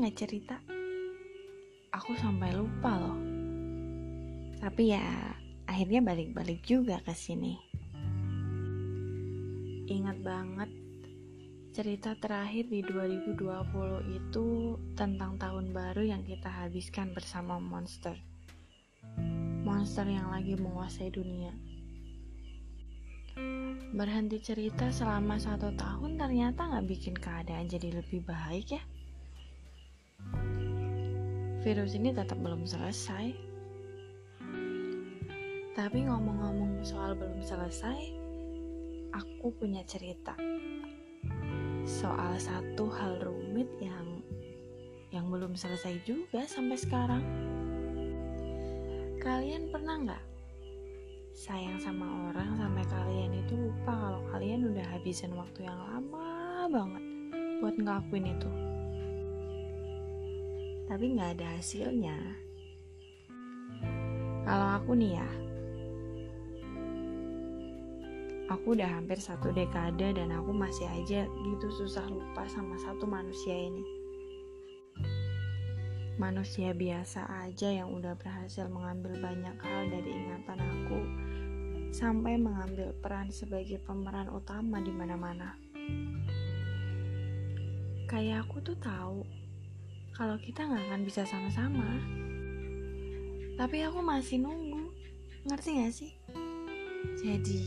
nggak cerita. Aku sampai lupa loh. Tapi ya akhirnya balik-balik juga ke sini. Ingat banget cerita terakhir di 2020 itu tentang tahun baru yang kita habiskan bersama monster. Monster yang lagi menguasai dunia. Berhenti cerita selama satu tahun ternyata nggak bikin keadaan jadi lebih baik ya. Virus ini tetap belum selesai. Tapi ngomong-ngomong soal belum selesai, aku punya cerita soal satu hal rumit yang yang belum selesai juga sampai sekarang. Kalian pernah nggak sayang sama orang habisin waktu yang lama banget buat ngelakuin itu? Tapi nggak ada hasilnya. Kalau aku nih ya, aku udah hampir satu dekade dan aku masih aja gitu susah lupa sama satu manusia ini. Manusia biasa aja yang udah berhasil mengambil banyak hal dari ingatan aku sampai mengambil peran sebagai pemeran utama di mana-mana. Kayak aku tuh tahu kalau kita nggak akan bisa sama-sama. Tapi aku masih nunggu. Ngerti gak sih? Jadi,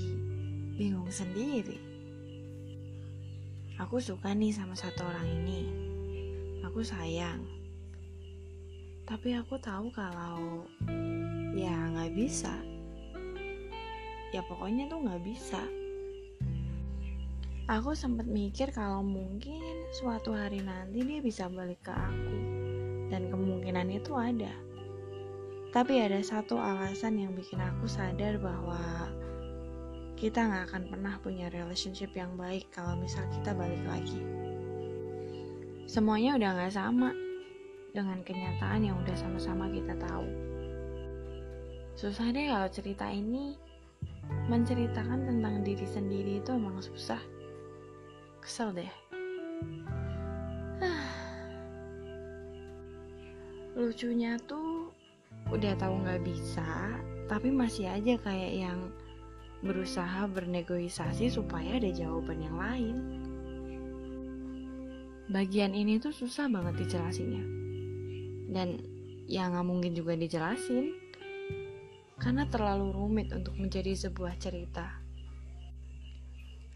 bingung sendiri. Aku suka nih sama satu orang ini. Aku sayang. Tapi aku tahu kalau ya nggak bisa. Ya pokoknya tuh nggak bisa. Aku sempat mikir kalau mungkin suatu hari nanti dia bisa balik ke aku. Dan kemungkinan itu ada. Tapi ada satu alasan yang bikin aku sadar bahwa kita nggak akan pernah punya relationship yang baik kalau misal kita balik lagi. Semuanya udah nggak sama dengan kenyataan yang udah sama-sama kita tahu. Susah deh kalau cerita ini menceritakan tentang diri sendiri itu emang susah. Kesel deh. Lucunya tuh udah tahu nggak bisa, tapi masih aja kayak yang berusaha bernegosiasi supaya ada jawaban yang lain. Bagian ini tuh susah banget dijelasinnya. Dan ya nggak mungkin juga dijelasin. Karena terlalu rumit untuk menjadi sebuah cerita.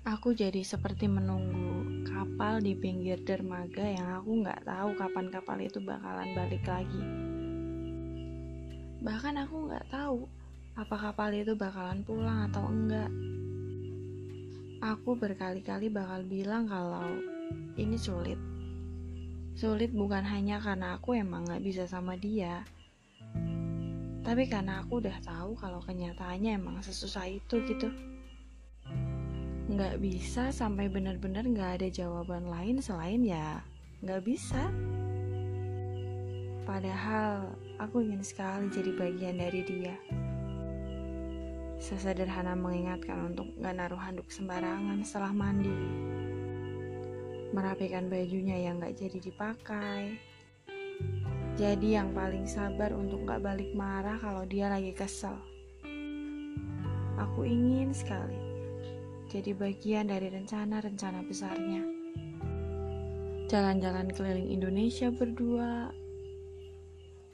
Aku jadi seperti menunggu kapal di pinggir dermaga yang aku nggak tahu kapan kapal itu bakalan balik lagi. Bahkan aku nggak tahu apa kapal itu bakalan pulang atau enggak. Aku berkali-kali bakal bilang kalau ini sulit. Sulit bukan hanya karena aku emang gak bisa sama dia, tapi karena aku udah tahu kalau kenyataannya emang sesusah itu gitu. Gak bisa sampai bener-bener gak ada jawaban lain selain ya gak bisa. Padahal aku ingin sekali jadi bagian dari dia. Sesederhana mengingatkan untuk gak naruh handuk sembarangan setelah mandi. Merapikan bajunya yang gak jadi dipakai. Jadi yang paling sabar untuk gak balik marah kalau dia lagi kesel. Aku ingin sekali jadi bagian dari rencana-rencana besarnya. Jalan-jalan keliling Indonesia berdua,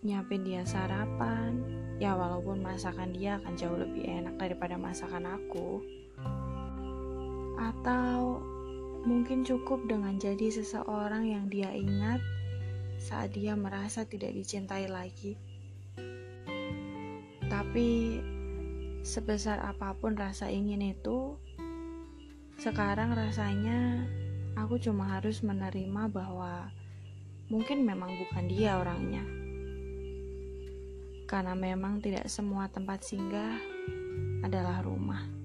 nyiapin dia sarapan, ya walaupun masakan dia akan jauh lebih enak daripada masakan aku. Atau mungkin cukup dengan jadi seseorang yang dia ingat saat dia merasa tidak dicintai lagi. Tapi sebesar apa pun rasa ingin itu, sekarang rasanya aku cuma harus menerima bahwa mungkin memang bukan dia orangnya karena memang tidak semua tempat singgah adalah rumah.